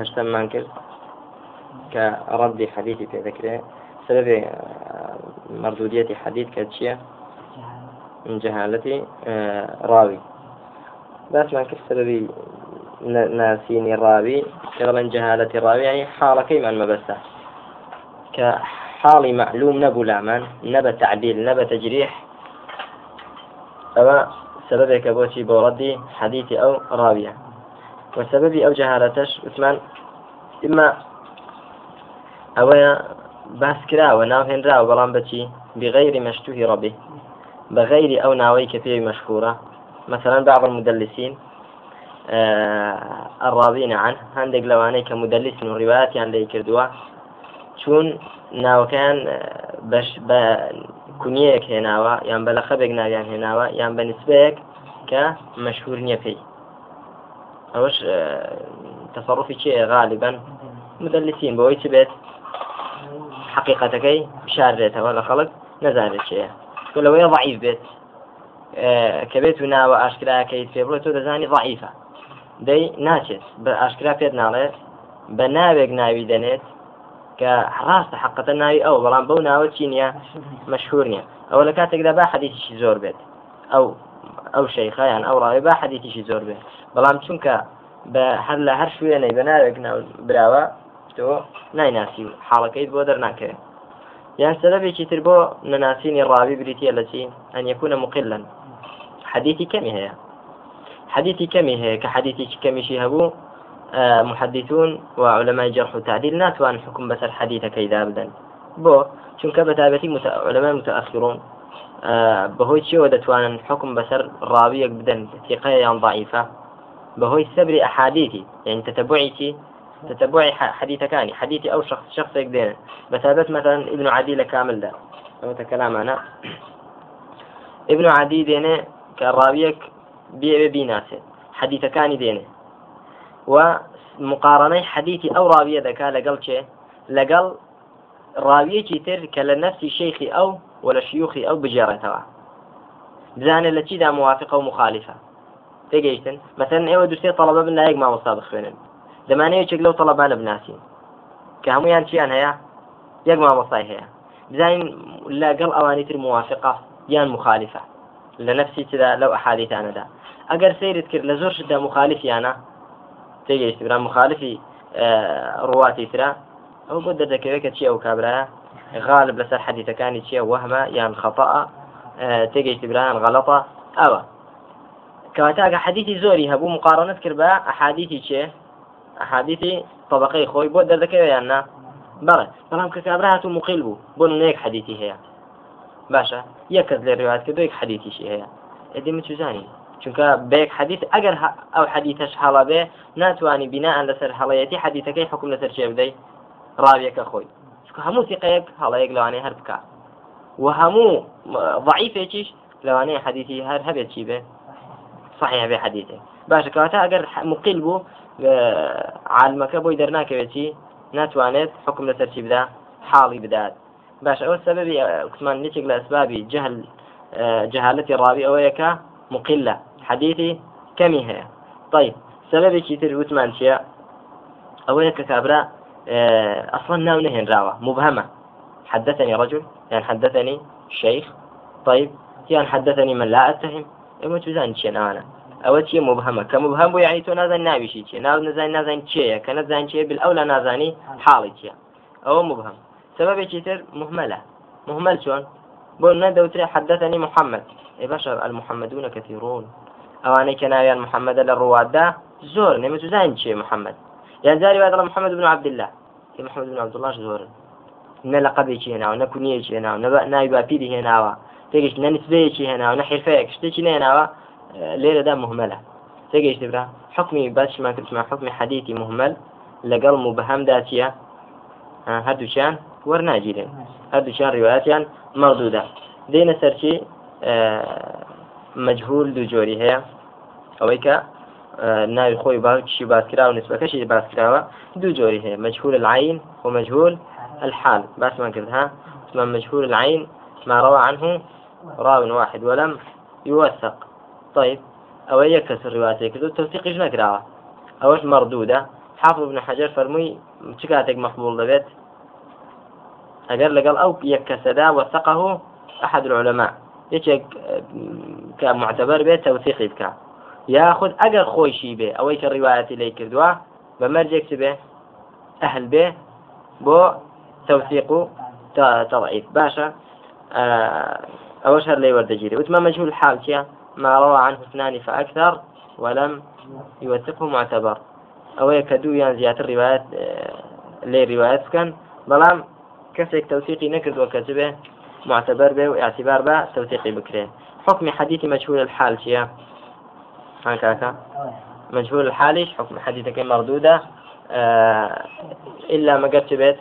هەشتممان کرد کە ڕەدی حەدیثی پێ دەکرێت سبب مردودية حديث كاتشيا من جهالتي راوي. بس ما كيف سببي ناسيني الراوي كغلا جهالة الراوي يعني حالة كيما ما بس كحالي معلوم نبو لامان نبى تعديل نبى تجريح. أما سببك بوتي بوردي حديثي أو راوية. وسببي أو جهالتش عثمان إما أويا باس كراوە ناوهێنراوە بەڵام بەچی؟ بغیری مەشتوهی ڕبی بەغیری ئەو ناوەی کە پێوی مەشکورە مثلا بعض المدلسین الراضين عن هندق لواني كمدلس من روايات عن ذي كردوا چون ناو كان بش ب كنيك هناوا يعني بلا خبق ناو يعني هناوا يعني بنسبك كمشهور نيفي ئەوەش تصرفی چێ غالبا مدلسین بەوەی چ بێت؟ حقیقەتەکەی بشارێتەوە لە خەڵک نەزانێت چەیە لەوەی ضعیف بێت. کە بێت و ناوە ئاشکراکەیت پێ بڵێت تۆ دەزانی ضعیفە. دەی ناچێت بە ئاشکرا پێت ناڵێت بە ناوێک ناوی دەنێت کە ڕاستە حقەتە ناوی ئەو بەڵام بەو ناوە چی نییە؟ مەشهور نییە. ئەوە لە کاتێکدا با حەدیثیشی زۆر بێت. ئەو ئەو شەیخیان ئەو ڕاوی با حەدیثیشی زۆر بێت بەڵام چونکە بە هەر لە هەر شوێنەی بە ناوێک براوە تۆ نایناسی و حاڵەکەیت بۆ دەرناکەوێت یان سەرەبێکی تر بۆ نەناسینی ڕاوی بریتە لە چی أن يكون مقلا. حەدیثی کەمی هەیە. كمي هي كحديثي كمي شي هبو آه محدثون وعلماء جرح وتعديل ناتوان حكم بس الحديث كيدا أبدا بو چونك بتابتي مت... علماء متأخرون بەهۆی چیەوە دەتوانن حکم بەسەر ڕاویەک بدەن؟ تیقە یان ضعیفە؟ بەهۆی سەبری ئەحادیتی یعنی تتبعیتی تتبعی حدیثەکانی. حدیثی ئەو شخص شخصێک دێن. بەتابەت مثلا ابن عدی لە کاملدا ئەوتە کەلامانە ابن عدی دێنێ کە ڕاویەک بێوێ بیناسێت حدیثەکانی دێنێ. و مقارنەی حدیثی ئەو ڕاویە دەکا لەگەڵ چێ؟ لەگەڵ ڕاویەکی تر کە لە نەفسی شەیخی ئەو و لە شیوخی ئەو بجێڕێتەوە بزانێت لە چیدا موواافقە و مخالیفە. تێگەیشتن مەسەر ئێوە دوسێ تەڵەبە بن لایەک مامۆستا بخوێنن. دەمانەیەچێک لەو تەڵەبانە بناسیین کە هەمویان چیان هەیە؟ یەک مامۆستای هەیە. بزانین لەگەڵ ئەوانی تر موواافقە یان مخالیفە. لە نفسی چدا لەو ئەحادیتانەدا. ئەگەر سیرت کرد لە زۆر شدا مخالفیانە تێگەیشت برا مخالفی ڕواتی تررا ئەو بۆ دەردەکەوێت کە چی ئەو غالب لەسەر حەدیثەکانی چییە وەهمە یان خەفاء تێگەیشت برایان غەڵەتە ئەوە کەواتاگە حەدیثی زۆری هەبوو مقارنت کرد بە ئەحادیثی چێ أحاديثي طبقي خوي بود دەردەکەوێت نا بەڵێ بەڵام کە کابرا هاتوو مقیل بوو بۆ نەیەک حەدیثی هەیە باشە یەک کەس لێ ڕێوات کە دوێک حەدیثیشی هەیە ئەدی من چزانی چونکە بەیەک حەدیث ئەگەر ئەو حەدیثەش هەڵا بێ ناتوانانی بیناان لەسەر هەڵەتی حەدیثەکەی حکوم ڕاویەکە خۆی هەموو سیقەیەک هەڵەیەک لەوانەیە هەر بکە و هەموو ضعیفێکیش لەوانەیە حەدیثی هەر هەبێت چی بێ صحيح بێ حەدیثێک باشە کەواتە ئەگەر مقیل بوو عالمەکە بۆی دەرناکەوێتی ناتوانێت حکم لەسەر چی بدا حاڵی بدات. باش ئەوە سببی کوتمان نێکێک لە ئەسبابی جهل جهالەتی ڕاوی ئەوەیەکە مقلة. حديثي كمي هي طيب سببي كتير وثمان شيء. أولا ككابرا أصلا ناو نهن راوة. مبهمة. حدثني رجل يعني حدثني شيخ. طيب يعني حدثني من لا أتهم. إما تزان شيء أنا. ئەوە چیە مبهمە کە مبهم بۆ یعنی تۆ نازان ناویشی چیە ناو نزان نازان چێە کە نەزان چێ بل ئەو لە نازانی حاڵی چیە ئەوە مبهم سببێکی تر؟ مهملة. مهمل شلون؟ بۆ نەدەوترێ حدثني محمد. ئێ باشە المحمدون كثيرون. ئەوانەی کە ناویان محەممەدە لە ڕووادا زۆر نێمە توزان چێ یان جاری وادڵ محەممەد بن عبد الله. کە محەممەد بن عبد الله زۆرن نە لە قەبێکی هێناوە نە کونیەکی هێناوە ناوی باپیری هێناوە تێگەشت نە نسبەیەکی هێناوە نە حرفەیەک شتێکی نێناوە ليلة دا مهملة تيجيش تبرا حكمي باش ما كنت مع حكم حديثي مهمل لقل مبهم داتيا هردوشان ورناجيلين هردوشان رواياتيان مردودة. دينا سرشي آه، مجهول دو جوري ناوي خوي باكشي باسكرا ونسبة كشي باسكرا دو جوري هي مجهول العين ومجهول الحال. بس ما قلتها اسمه مجهول العين ما روى عنه راو واحد ولم يوثق. طيب أو يكسر روايته كذا توثيق إيش نقرأه أوش مردودة حافظ ابن حجر فرمي شكاتك مقبول لبيت أجر لقال أو يكسدا وثقه أحد العلماء. يشك كمعتبر بيت توثيقي یاخود ئەگەر خۆشی بێ ئەوەی کە ڕیواەتی لی کردووە بە مەرجێک چ بێ؟ ئەهل بێ بۆ تەوسیق و تەڵعیت باشە ئەوەش هەر لێ وەردەگیری. وتمە مەجهول حال چیە ماڕەوە عن حسنانی فأكثر ولم يوثقه معتبر. ئەوەیە کە دوو یان زیاتر ڕیواەت لێ ڕیواەت بکەن بەڵام کەسێک تەوسیقی نەکردووە کە بێ؟ معتبر بێ و اعتبار بە تەوسیقی بکرێ. حکمی حەدیثی مەجهول الحال چیە هكاكا مجهول الحال حكم حديثك مردودة. آه إلا ما قد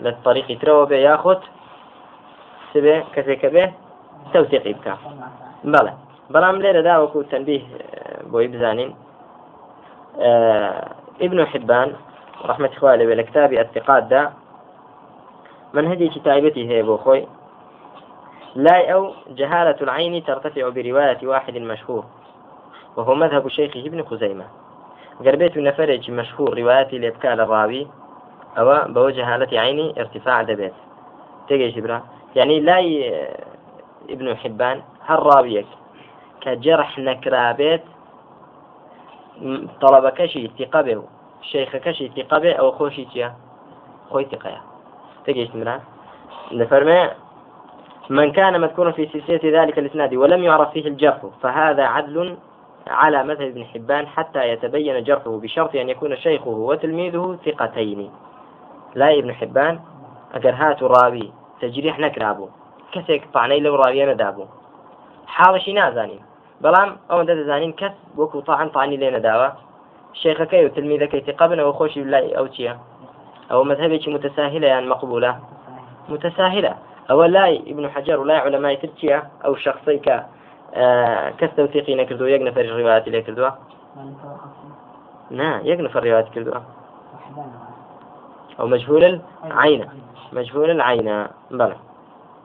للطريق تروا به ياخذ سبه كسيك به توثيقي بك بلى. بەڵام لێرە داوەکو تەنبیه بۆی بزانین ابن حبان رحمة إخواني لە کتابی ئەتقاددا منهجي تایبەتی هي بۆ لا أو جهالة العين ترتفع برواية واحد مشهور. وهو مذهب شيخه ابن خزيمة. قربيت نفرج مشهور رواياتي ليبكى الراوي أو بوجه عيني ارتفاع دبيت. تيجي شبرا يعني لا. ابن حبان هل راويك كجرح نكرابيت طلبكشي ثقبه شيخكشي ثقبه أو خوشي تيا خوي ثقيا تيجي شبرا نفرمي من كان مذكورا في سلسلة ذلك الإسناد ولم يعرف فيه الجرح فهذا عدل على مذهب ابن حبان حتى يتبين جرحه بشرط أن يكون شيخه وتلميذه ثقتين. لا ابن حبان ئەگەر هات و ڕاوی تەجریح نەکرابوو کەسێک پانەی لەو ڕاویە نەدابوو حاڵشی نازانین بەڵام ئەوەندە دەزانین کەس وەکو تاعن پانی لێ نەداوە شێخەکەی و تلمیدەکەی تقبنەوە خۆشی لای ئەو چییە ئەو مذهبێکی متساهلە یان مەقبولە متساهلە ئەوە لای ابن حجر و لای علەمای تر چییە ئەو شخصی کە کەس تەوثیقی نەکردو یەک نەفەر ڕواتی لێ کردووە نا یەک نەفەر کردووە أو مجهول العين مجهول العين بلى.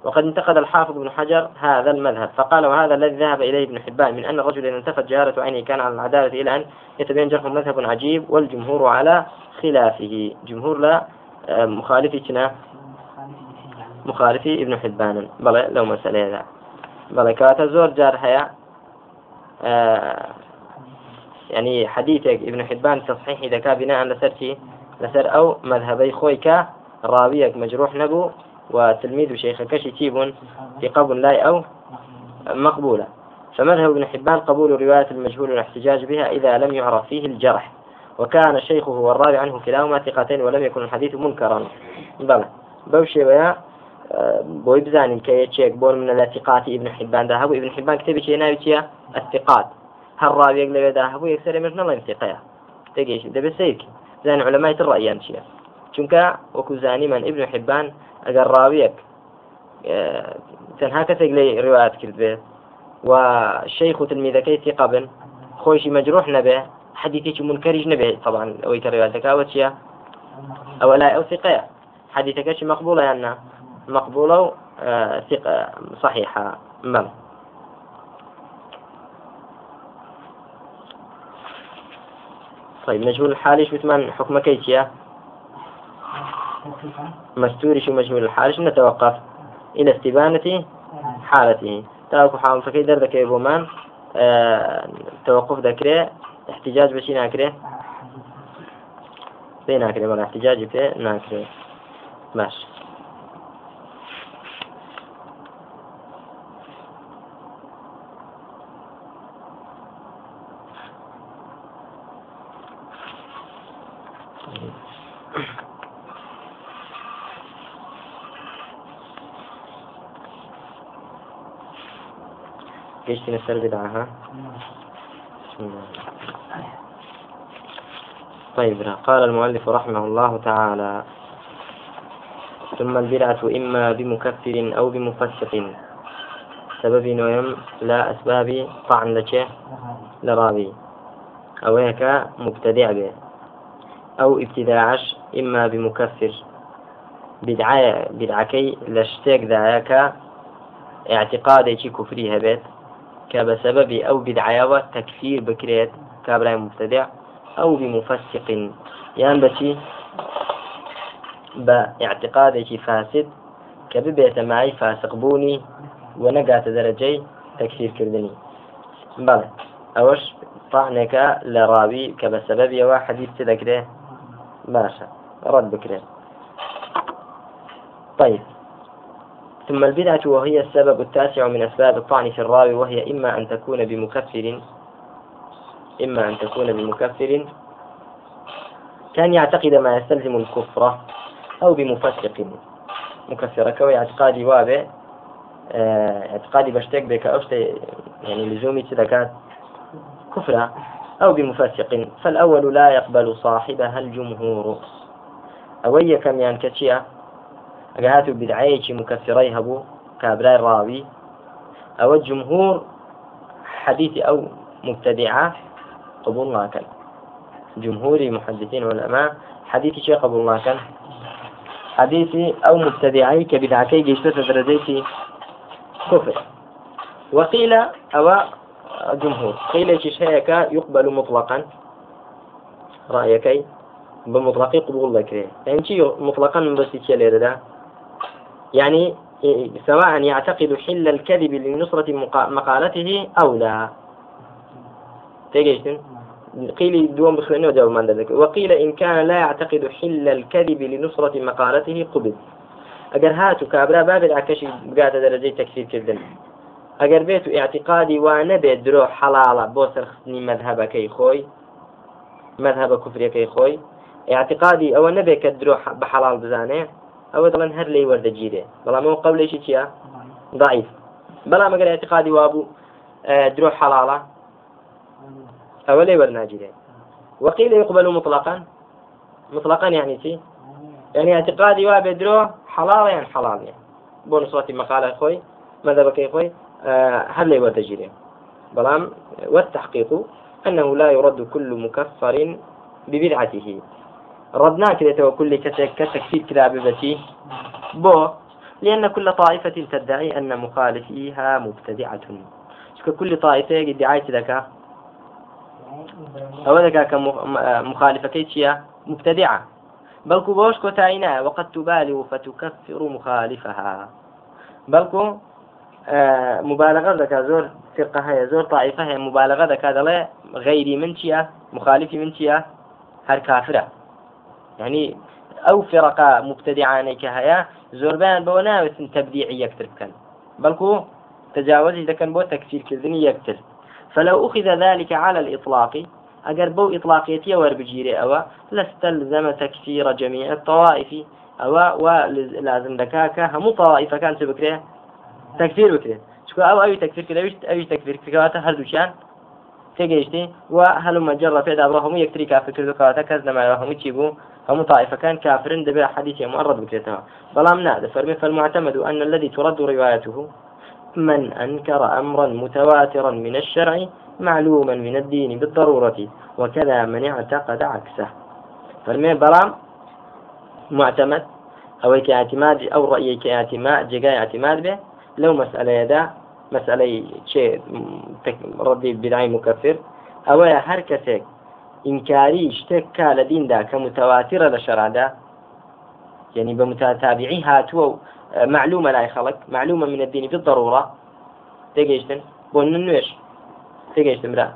وقد انتقد الحافظ ابن حجر هذا المذهب فقال وهذا الذي ذهب إليه ابن حبان من أن الرجل إذا انتفت جهالة عينه كان على العدالة إلى أن يتبين جرح مذهب عجيب والجمهور على خلافه. جمهور لا آه، مخالف مخالف ابن حبان. بلى لو مسألة هذا. بلى كواتا زور جار هيا آه يعني حديثك ابن حبان تصحيح إذا كان بناء لسرتي لسر أو مذهبي خويك راويك مجروح نبو وتلميذ شيخ كشي تيب في قبل لا أو مقبولة. فمذهب ابن حبان قبول رواية المجهول والاحتجاج بها إذا لم يعرف فيه الجرح. وكان شيخه والراوي عنه كلاهما ثقتين ولم يكن الحديث منكرا. بلى بوشي ويا بۆی بزانین کە یەکێک بۆن منە لە تقاتی ابن حبان دا هەبوو ابن حبان کتێبی چێ ناوی چیە؟ ئەستقات هەر ڕاوێک لەوێدا هەبوو یەکسەر مش نەڵێن تقەیە تێگەیش دەبێت سیرکی. زان علماء الرأيان شيء چونکە وەکو من ابن حبان ئەگەر ڕاویەک تەنها کەسێک لێ ڕوات کرد بێت و شەیخ و تلمیدەکەی ثقە بن خۆشی مەجروح نەبێ حديثي منكرج نبي طبعا أو يكرر وتشيا أو لا أو ثقة حديثك مقبولة يعني مقبولة ثقة صحيحة. بل طيب مجهول الحال إيش بتمان حكم كيتيا مستور شو مجهول الحال؟ شو نتوقف؟ إلى استبانة حالته. تاكو حال فكي دردك يبومان آه توقف ذكره احتجاج بشي ناكره بين ناكره ولا احتجاج بيه ناكره ماشي. قيشتنا السر بدعها طيب قال المؤلف رحمه الله تعالى ثم البدعة إما بمكفر أو بمفسق سبب نويم لا أسباب طعن لك لرابي. أو هيك مبتدع به. أو ابتداعش إما بمكفر. بدعة بدعكي لشتك ذاك اعتقادي كفري هبت کە بە سەبەبی ئەو بدعایەوە تەکفیر بکرێت کابرای مفتدع ئەو بمفسقین. یان بەچی بە اعتقادێکی فاسد کە ببێتە مای فاسق بوونی و نەگاتە دەرەجەی تەکسیرکردنی بەڵێ ئەوەش پاحنێکە لە ڕاوی کە بە سەبەبیەوە حەدیث چ دەکرێ؟ باشە ڕەت بکرێت طيب ثم البدعة وهي السبب التاسع من أسباب الطعن في الراوي وهي إما أن تكون بمكفر إما أن تكون بمكفر. كان يعتقد ما يستلزم الكفر أو بمفسق. مكفر كوي اعتقادي وابع آه اعتقادي بشتك بك أو يعني لزومي تذكات كفرا أو بمفسق. فالأول لا يقبل صاحبها الجمهور. أوي كم أجهاتو بدعية مكفري هبو كابراي راوي. أو الجمهور حديث أو مبتدعة قبول ما كان. جمهوري محدثين علماء حديثي شيء قبول ما كان. حديثي أو مبتدعي كبدعتي جيشتة درجتي كفر. وقيل أو جمهور قيل شيء يقبل مطلقا. رأيك بمطلق قبول لك يعني شيء مطلقا من بس ده يعني سواء يعتقد حل الكذب لنصرة مقالته أو لا. تيجيشتن قيل دوم بخلانه وجاوب من ذلك وقيل إن كان لا يعتقد حل الكذب لنصرة مقالته قبل. أجر هاتو كابرا باب العكشي بقاعدة درجة تكفير كردن أجر بيتو اعتقادي وانا درو حلالة بوسر خصني مذهب كي خوي مذهب كفري كي خوي اعتقادي أو نبي كدرو بحلال بزانه هر لي ورد جيده. بلا مو قولي شي ضعيف. بلا ما اعتقادي وابو آه، درو حلالة أو لي ورناجده وقيل يقبل مطلقا. مطلقا يعني شي؟ يعني اعتقادي وابدرو حلال يعني حلال يعني. بون صوتي مقالة خوي ماذا بكي خوي آه هل لي وتجري بلام والتحقيق أنه لا يرد كل مكفر ببدعته. ردنا كده كل كتكفير كده ببتي. بو لأن كل طائفة تدعي أن مخالفيها مبتدعة. كل طائفة ادعاء ذكاء أو ذكاء كمخالفة كيتشيا مبتدعة. بلكو بوش كوتاينا وقد تبالغ فتكفر مخالفها. بلكو آه مبالغة ذكاء زور فرقة هي زور طائفة هي مبالغة ذكاء غيري من شيا مخالفي من شيا هر كافرة. يعني أو فرقة مبتدعانك هيا زوربان بو ناوسن تبديعي يكتر بكن. بلكو تجاوز إذا كان بو تكفير كذني يكتر. فلو أخذ ذلك على الإطلاق أجر بو إطلاقيتي وربجيري أو لاستلزم تكفير جميع الطوائف أو ولازم دكاكا هم طوائف كان تبكره تكفير بكره شكو أو أي تكفير كده أي تكفير كده هل دوشان تجيشتي وهل جرى في دابرهم يكتري كافر كذا كذا كذا ما هم يجيبوا هم طائفة كان كافر دبي حديث مؤرد بكتها بلام نادى فرمي فالمعتمد أن الذي ترد روايته من أنكر أمرا متواترا من الشرع معلوما من الدين بالضرورة وكذا من اعتقد عكسه. فرمي بلام معتمد أو كاعتماد أو رأي كاعتماد جاي اعتماد به لو مسألة يدا مسألة شيء ردي بدعي مكفر أو هر إنكاري شتك لدين دا كمتواترة لشرع دا. يعني بمتتابعي هاتوا معلومة لا يخلق معلومة من الدين بالضرورة تيجيشتن بون نوش تيجيشتن برا.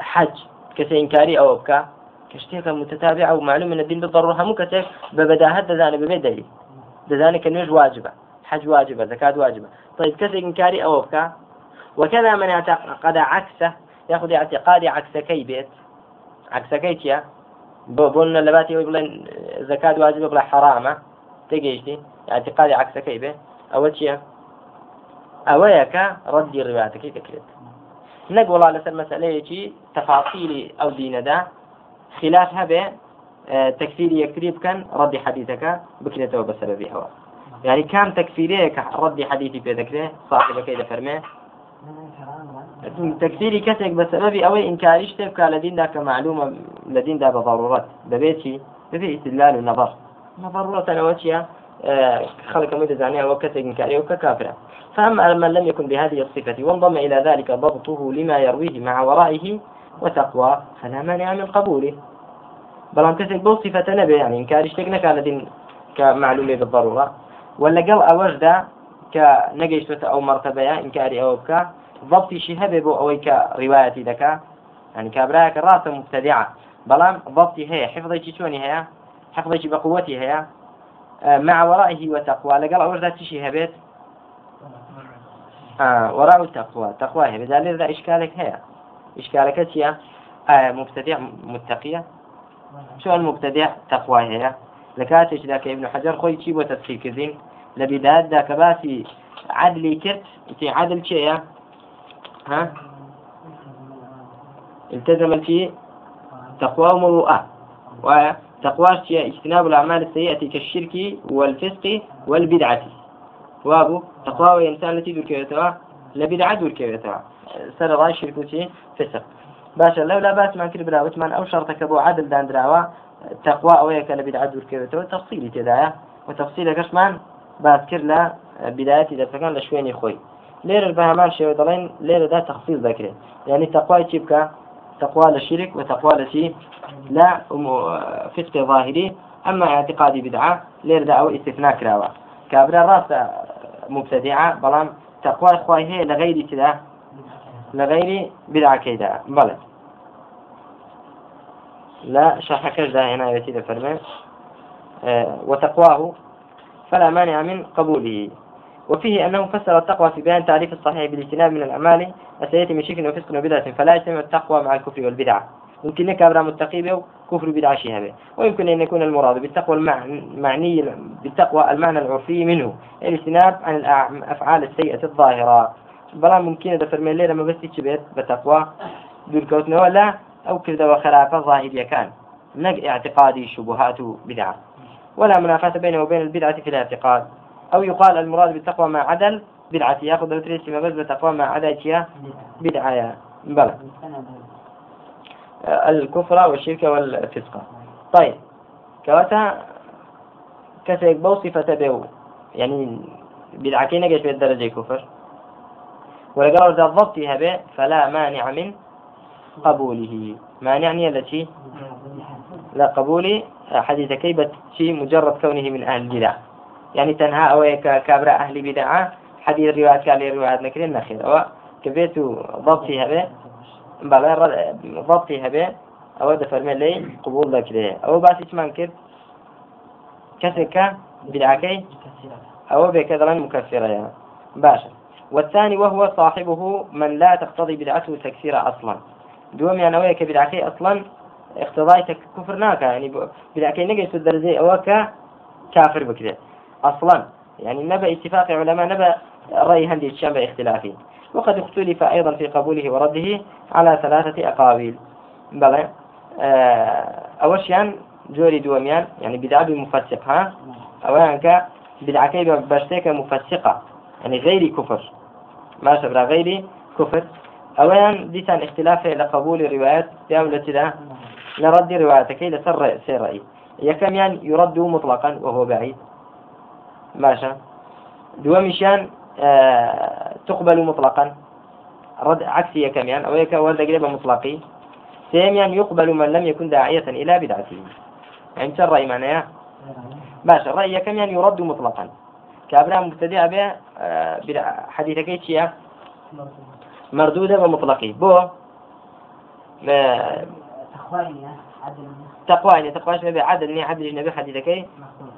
حج. كسي إنكاري أو أبكى. كشتيك متتابعة ومعلومة من الدين بالضرورة هم كتيك ببداهة دزانة ببدلي دزانة كنوش واجبة. حج واجبة زكاة واجبة. طيب كسي إنكاري أو أبكى. وكذا من اعتقد عكسه يأخذ اعتقادي عكس كي بيت. عکسەکەی چییە؟ بۆ بۆنە لەباتی ئەوی بڵێن زکات واجبە بڵێ حرامە. تێگەیشتی اعتقادی عکسەکەی بێ. ئەوە چییە؟ ئەوەیە کە ڕەتی ڕواتەکەی دەکرێت. نەک وڵا لەسەر مەسلەیەکی تەفاقیلی ئەو دینەدا خلاف هەبێ تەکفیری یەکتری بکەن ڕەدی حەدیثەکە بکرێتەوە بەسەرەوی ئەوە. یعنی کام تەکفیرەیە کە ڕەدی حەدیثی پێ دەکرێت صاحبەکەی دەفەرمێ؟ تكفيري كسك بسبب أو إنكاريش تبكى لدين ذاك معلومة لدين ذا بضرورات ببيتي ببي استدلال النظر. ضرورة أنا آه، خلق مدة زانية وكسك إنكاري وككافرة. فأما من لم يكن بهذه الصفة وانضم إلى ذلك ضبطه لما يرويه مع ورائه وتقوى فلا مانع من قبوله. بلان كسك بو صفة نبي يعني إنكاريش تكنك على دين كمعلومة بالضرورة ولا قال أوجد كنجيشة أو مرتبة إنكاري أو بك ضبطي شهبه بو أوي كرواية دكا. يعني كابراك رأس مبتدعة. بلان ضبطي هي حفظي شوني هي؟ حفظي بقوتي هي؟ آه، مع ورائه وتقوى. لقال أوجد تشي هبت آه وراء التقوى. تقوى هي. بدل ذا إشكالك هي. إشكالك هي. آه مبتدع متقية. شو المبتدع؟ تقوى هي. لكاتش ذاك ابن حجر خوي تشيب وتسخي كذين. لبداية ذاك باسي عدلي كرت. في عدل شيء ها؟ التزم في تقوى ومروءة وتقوى اجتناب الأعمال السيئة كالشرك والفسق والبدعة. وابو تقوى وإنسان التي ذكرتها لبدعة ذكرتها سر رأي شركوتي فسق. باشا لو لا بأس ما كل براوت من أو شرطك أبو عدل دان دراوة تقوى أو يك لبدعة ذكرتها تفصيلي تدايا وتفصيل كشمان باس كرلا بداية إذا كان لشويني خوي. ليرة البهمان شوي ضلين ليرة ده تفصيل ذكره يعني تقوى تبكى تقوى للشرك وتقوى لشي لا فسق ظاهري. أما اعتقادي بدعة ليرة ده أو استثناء كراوة. كابرا راس مبتدعة بلان تقوى إخوة هي لغير كذا لغير بدعة كذا بلى. لا شرح كذا هنا يتي فرمان آه وتقواه فلا مانع من قبوله. وفيه أنه فسر التقوى في بيان تعريف الصحيح بالاجتناب من الأعمال السيئة من شرك وفسق وبدعة فلا يجتمع التقوى مع الكفر والبدعة. يمكن لك أبرا متقي به كفر بدعة شهبه ويمكن أن يكون المراد بالتقوى المعني بالتقوى المعنى العرفي منه الاجتناب عن الأفعال السيئة الظاهرة. بلا ممكن إذا فرمي الليلة ما بس يتشبه بتقوى. دول كوتنا ولا أو كذا وخلافة ظاهرية كان. نق اعتقادي شبهات بدعة. ولا منافاة بينه وبين البدعة في الاعتقاد. أو يقال المراد بالتقوى ما عدل بدعة يأخذ التريس ما بس بتقوى ما عدا بدعة. بلى. الكفر والشرك والفسق. طيب. كواتا كسيك بو صفة بيو. يعني بدعكي نجش بالدرجة كفر. ولقال ذا الضبط هبه فلا مانع من قبوله. مانعني التي لا قبول حديث كيبة شيء مجرد كونه من أهل البدع. يعني تنهى أو كابرا أهل بدعة. حديث روايات قال لي روايات نكرين نخير أو كبيت ضبطي هبه. بەڵێ ضبطی هەبێ ئەوە دەفەرمێ لی قبول دەکرێ ئەوە باسی چمان کرد کەسێکە بدعەکەی ئەوە بێکە دەڵێن مكفرەیە باشا. والثاني وهو صاحبه من لا تقتضي بدعته تكفير أصلا. دوم يعني أويك بدعكي أصلا اقتضاء كفر ناكا يعني بدعكي نجي الدرجة. أوك كافر بكذا أصلا. يعني نبى اتفاق علماء نبى رأي هندي الشام باختلافه. وقد اختلف أيضا في قبوله ورده على ثلاثة أقاويل. بلى آه، أوشيان جوري دوميان يعني بدعة بمفسق ها؟ أولا ك بدعة بشتك مفسقة. يعني غير كفر. ما شبرا غير كفر. أولا ديتان اختلاف لقبول الروايات دولة لا نرد روايتك إلى سر رأي. يكم يعني يرد مطلقا وهو بعيد. دومشان آه، تقبل مطلقا. رد عكسية كمان أو يك ورد قريبة مطلقي. ثانيا يقبل من لم يكن داعية إلى بدعته. يعني شو الرأي معناه باش الرأي كمان يرد مطلقا. كأبناء مبتدئة به آه، حديث كيتشيا مردودة ومطلقي. بو؟ تقوى تقوى نبي عدل ني عدل نبي حديثك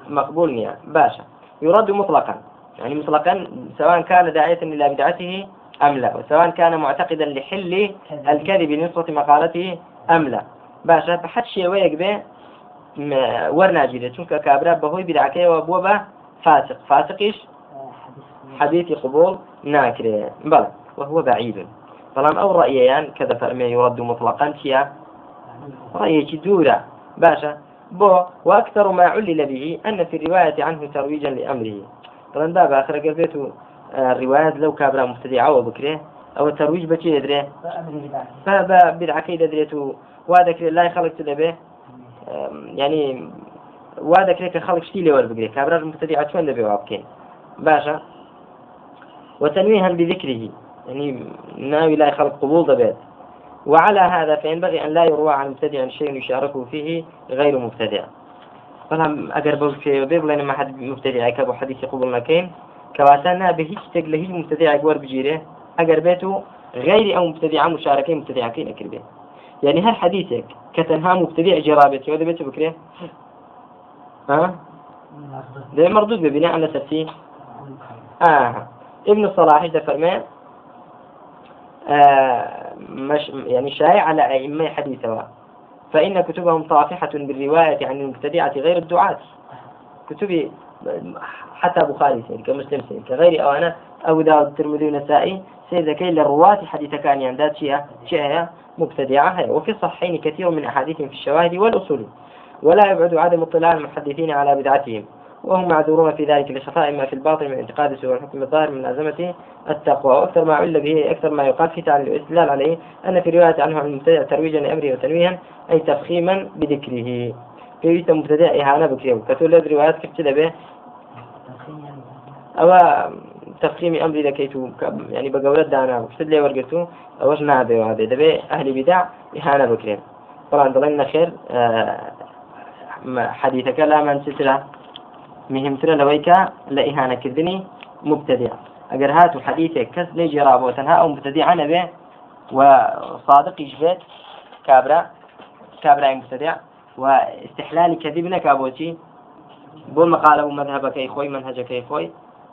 مقبول. نيا باشا. يرد مطلقا. يعني مطلقا سواء كان داعية إلى بدعته أم لا وسواء كان معتقدا لحل الكذب نصرة مقالته أم لا. باشا بحد شيء ويك به ورنا جيدة. چونك كابرا بهوي بدعكي وبوبا فاسق. فاسقش حديث قبول ناكره. بلى وهو بعيد. بەڵام ئەو ڕأیەیان کە دەفەرمێ يرد مطلقا چییە رأيك دورة. باشا بو وأكثر ما علل به أن في الرواية عنه ترويجا لأمره. طبعا باب آخر قلبته الروايات لو كابرا مبتدعة وبكره أو الترويج بشي يدري فبدعة دريت وهذا لا يخلق تدبه يعني وهذا كذا خلق شتي لي وربقري كابرا مبتدعة شون دبي وابكين باشا وتنويها بذكره يعني ناوي لا يخلق قبول دبيت وعلى هذا فينبغي أن لا يروى عن مبتدع شيء يشاركه فيه غير مبتدع. فهم أقرب في بيب لأن ما حد مبتدع كابو حديث قبول مكين كواتانا بهيج تقل هيج مبتدع قوار بجيره. أقربته غير أو مبتدع مشاركة مبتدع كين أكربه يعني هل حديثك كتنها مبتدع جرابتي وهذا بيته بكره ها؟ ده مردود ببناء على ترتيب آه. ابن الصلاح إذا فرمان مش يعني شائع على أئمة حديثها فإن كتبهم طافحة بالرواية عن المبتدعة غير الدعاة. كتب حتى بخاري سيد كمسلم سيد كغير أوانا أو داود الترمذي والنسائي سيد كي للرواة حديث كان يندات شيء شيء مبتدعة. وفي الصحيحين كثير من أحاديثهم في الشواهد والأصول. ولا يبعد عدم اطلاع المحدثين على بدعتهم. وهم معذورون في ذلك لخفاء ما في الباطن من اعتقاد سوء الحكم الظاهر من عزمة التقوى. وأكثر ما عل به أكثر ما يقال في تعليل الاستدلال عليه أن في رواية عنه عن المبتدع ترويجا لأمره وتنويها أي تفخيما بذكره. في مبتدع إهانة بكره كتول روايات كيف به؟ أو تفخيم أمري لكيتو يعني بقولة دانا. وشتد لي ورقتو أوش نابي وهذا؟ دبي أهل بدع إهانة بكره طبعا ضلنا خير. آه حديثك لا من سترة مهمترە لەوەی کە لە ئیهانەکردنی مبتدع ئەگەر هات و حەدیثێک کەس نەیجێ رابۆ تەنها ئەو مبتدع نەبێ و صادقیش بێت کابرا کابرای مبتدع و استحلالی كذب نەکا بۆ مقالە و مذهبەکەی خۆی منهجەکەی خۆی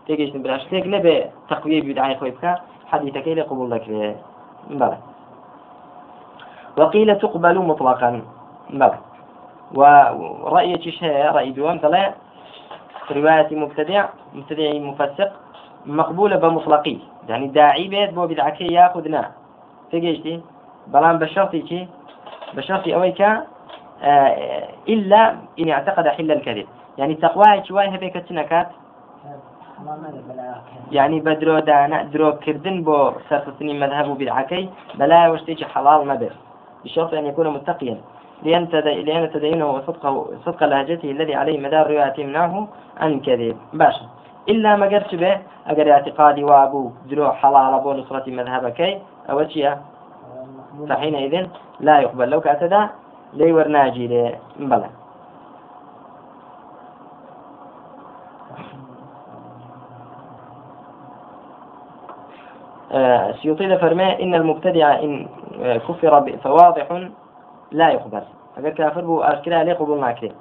تێگەشتن برا شتێک نەبێ تەقویە بدعای خۆی بکە حديثەکەی لە قبول دەکرێت بەڵێ وقيل تقبل مطلقا. بلى ورأي هي رأي دوام دلي رواية مبتدع مبتدع مفسق مقبولة بمطلقي. يعني داعي بيت بو بدعكي ياخذنا. تيجي بلان بشرطي كي؟ بشرطي أويك آه إلا إن اعتقد حل الكذب. يعني تقوى شوي هبيك تنكات يعني بدرو دانا درو كردن بو سرطني مذهب بدعكي بلا وشتيج حلال مبر بشرط أن يكون متقيا. لأن تدينه وصدقه صدق لهجته الذي عليه مدار روايته منه عن كذب باشا. إلا ما قرت به أجر اعتقادي وأبو دروع حلال أبو نصرة مذهبك أو شيء فحينئذ لا يقبل. لو كأتدا لي ورناجي لي. بلى. آه، سيطيل فرماء إن المبتدع إن كفر فواضح لا يقبل اگر كافر بو اشكال عليه قبول ناكري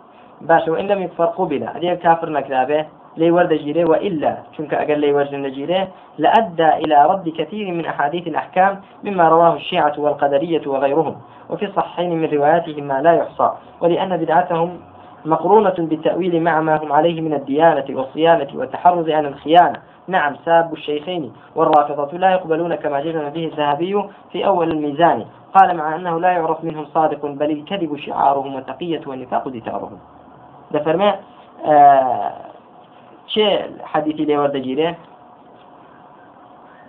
باش وإن لم يكفر قبل أدي كافر نكرابه لي ورد جيره وإلا. شنك أقل لي ورد نجيره لأدى إلى رد كثير من أحاديث الأحكام مما رواه الشيعة والقدرية وغيرهم. وفي الصحيحين من رواياتهم ما لا يحصى. ولأن بدعتهم مقرونة بالتأويل مع ما هم عليه من الديانة والصيانة والتحرز عن الخيانة. نعم ساب الشيخين. والرافضة لا يقبلون كما جزم به الذهبي في أول الميزان. قال مع أنه لا يعرف منهم صادق بل الكذب شعارهم والتقية والنفاق دثارهم ده فرما آه شيء حديثي لي ورد جيره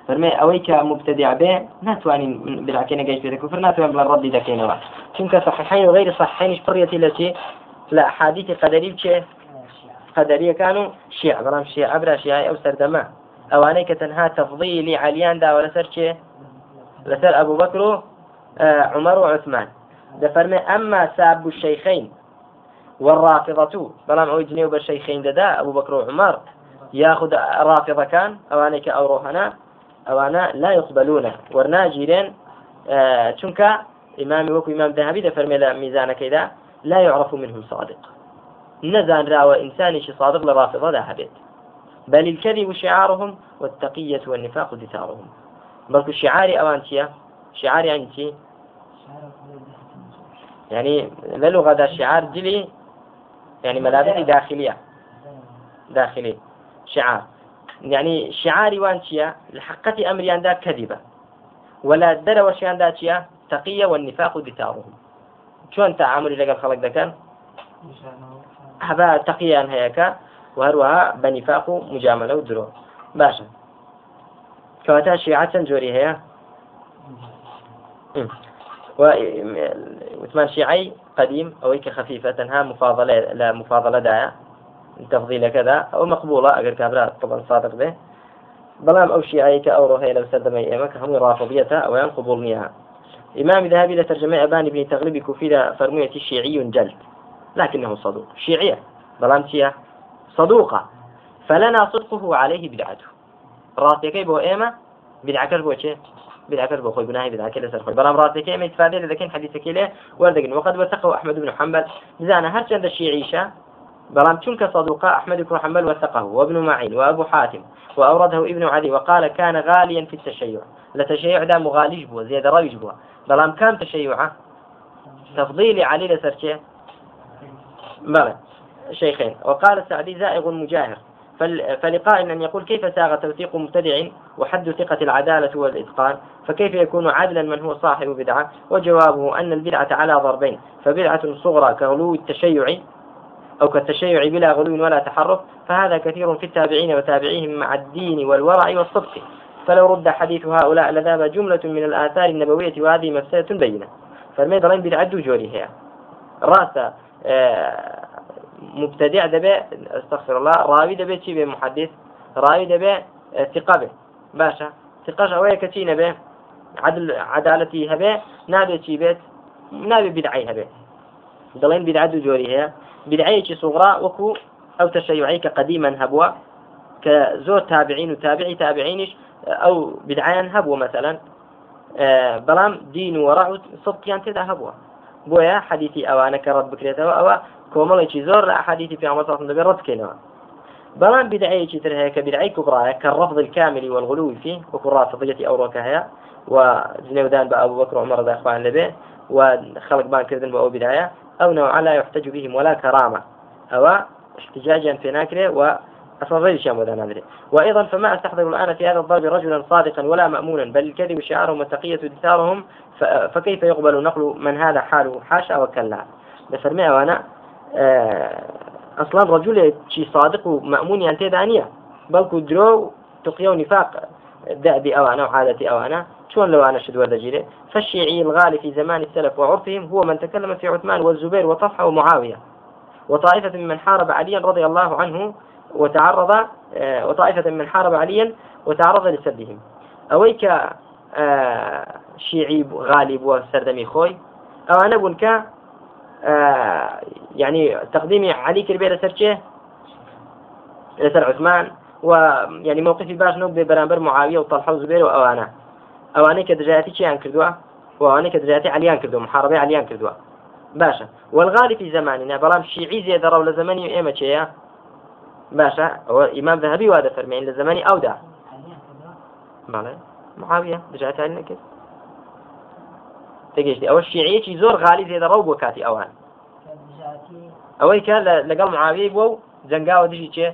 فرمي أويك مبتدع به؟ ناتواني بالعكينة جيش بيتك كفر ناتواني بلا الرد دكينة چونك صحيحين وغير صحيحين شبريتي لشي لا حديث قدري بشي قدرية كانوا شيعة. بلام شيعة برا شيعة أو سردما أوانيك تنها تفضيلي عليان دا ولا سر لسر أبو بكر عمر وعثمان. دفرمي أما ساب الشيخين والرافضة جنيو بالشيخين ددا أبو بكر وعمر ياخذ رافضة كان أو روحنا أوانا لا يقبلونه ورناجيرين آه وكو إمام ذهبي دفرمي لا ميزان كذا لا يعرف منهم صادق. نزان راوى إنسان صادق لرافضة لا هبيت بل الكذب شعارهم والتقية والنفاق دثارهم بل شعاري أوانتيا شعار يعني شي؟ يعني للغة ده شعار جلي يعني ملابس داخلية. داخلي. شعار. يعني شعاري وانشيا لحقة أمري عندها كذبة. ولا در وشيان داتشيا تقية والنفاق دثارهم. شلون تعامل لقى الخلق ده كان؟ هذا تقيا هيك وهروها بنفاق مجاملة ودرو باشا. كواتا شيعة جوري هي وثمان شيعي قديم أو خفيفة ها مفاضلة لا مفاضلة دايا تفضيل كذا أو مقبولة أجر كابرا طبعا صادق به. بلام أو شيعي كأورو هي لو سدم أيامك هم رافضيتها أو ينقبول إمام ذهبي لترجمة أبان بن تغلب كفيلة فرمية شيعي جلد لكنه صدوق شيعية. تيا صدوقة. فلنا صدقه عليه بدعته. راسيكي بو إيما بدعكر بو شيء بدعكر بو خوي بناهي بدعكر لسر خوي. بلام راسيكي إيما يتفادي لذلك حديثك له وردقن وقد وثقه أحمد بن حنبل. زانا هرش عند الشيعيشة بلام تنك صدوقة أحمد بن حنبل وثقه وابن معين وأبو حاتم وأورده ابن عدي وقال كان غاليا في التشيع. لتشيع دا مغالج بو زيادة رويج بو بلام كان تشيعه تفضيل علي لسرچه بلى. شيخين. وقال السعدي زائغ مجاهر. فلقائل أن يقول كيف ساغ توثيق مبتدع وحد ثقة العدالة والإتقان؟ فكيف يكون عادلا من هو صاحب بدعة؟ وجوابه أن البدعة على ضربين فبدعة صغرى كغلو التشيع أو كالتشيع بلا غلو ولا تحرف فهذا كثير في التابعين وتابعيهم مع الدين والورع والصدق. فلو رد حديث هؤلاء لذاب جملة من الآثار النبوية وهذه مفسدة بينة. فالمي ضلين بدعة جوري هي رأس آه، مبتدع دبي استغفر الله. راوي دبي شي به محدث؟ راوي دبي آه، ثقة به باشا. ثقة أوي كتينة به عدل عدالتي هبه نابي شي بيت؟ نابي بدعي هبه ضلين بدعة جوري هي. بدعية صغرى وكو أو تشيعي كقديما هبوا. كزور تابعين وتابعي تابعينش أو بدعيان هبوا مثلا. آه، بلام دين ورع صدقيان تدا هبوا. بويا حديثي أوانا كرد بكريته أو كومالي زور حديثي في عمر صلى الله عليه رد كينوا بلان بدعية تر هيك بدعي كبرى كالرفض الكامل والغلو فيه وكل رافضية أو ركاها وزنودان بأبو بكر وعمر ذا إخوان لبه وخلق بان كردن بأو بداية أو نوع لا يحتج بهم ولا كرامة. أو احتجاجا في ناكره و أصلا شيء وأيضا فما أستحضر الآن في هذا الضرب رجلا صادقا ولا مأمونا بل الكذب شعارهم والتقية دثارهم فكيف يقبل نقل من هذا حاله حاشا وكلا؟ بفرمي وأنا آه، أصلا رجل شي صادق ومأمون يعني دانية بل كدرو تقيا ونفاق دأبي أوانا وعادة أوانا. شلون لو أنا شد ورد فالشيعي الغالي في زمان السلف وعرفهم هو من تكلم في عثمان والزبير وطلحة ومعاوية. وطائفة ممن حارب عليا رضي الله عنه وتعرض آه، وطائفة من حارب عليا وتعرض لسبهم أويك آه، شيعي غالب وسردمي خوي؟ أو أنا بنك آه، يعني تقديمي علي كربي لسر لسر عثمان ويعني موقفي باش نوب برانبر معاوية وطلحة وزبير وأوانا أواني كدرجاتي شيئا كردوا وأواني كدرجاتي عليان كردوا محاربة عليان كردوا باشا. والغالي في زماننا بلام شيعي زيادة رول زماني إيما شيئا باشا. هو إمام ذهبي وهذا فرمين لزماني أودع ماله معاوية رجعت علينا كده تجيش أول شيعية زور غالي زي روب وكاتي أوان أول كان لقال معاوية بو زنقا ودشي شيء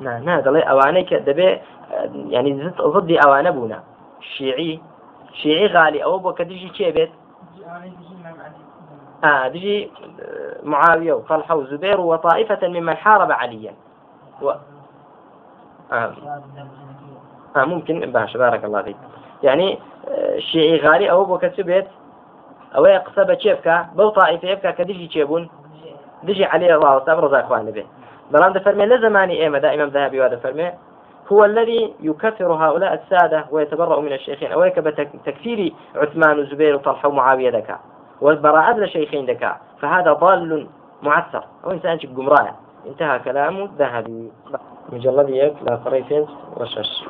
نعم نعم دلي أوانيك دبي يعني ضد أوان بونا. شيعي شيعي غالي. أو بو كدشي شيء بيت؟ آه دجي آه، معاوية وطلحة وزبير وطائفة ممن حارب عليا. و... آه. ممكن باش بارك الله فيك. يعني آه، غالي أو بوكا بيت أو يقصب تشيبكا بو طائفة يبكا كدجي تشيبون دجي عليه الله وصاب رضا إخوان به. بلان دفرمي لزماني إيما دائما ذهبي وهذا فرمي. هو الذي يكفر هؤلاء السادة ويتبرأ من الشيخين. أو يكب تكفير عثمان وزبير وطلحة ومعاوية ذكا والبراءة لشيخين ذكاء فهذا ضال معثر. أو إنسان قمراء انتهى كلامه ذهبي. مجلد يك لا فريفين وشش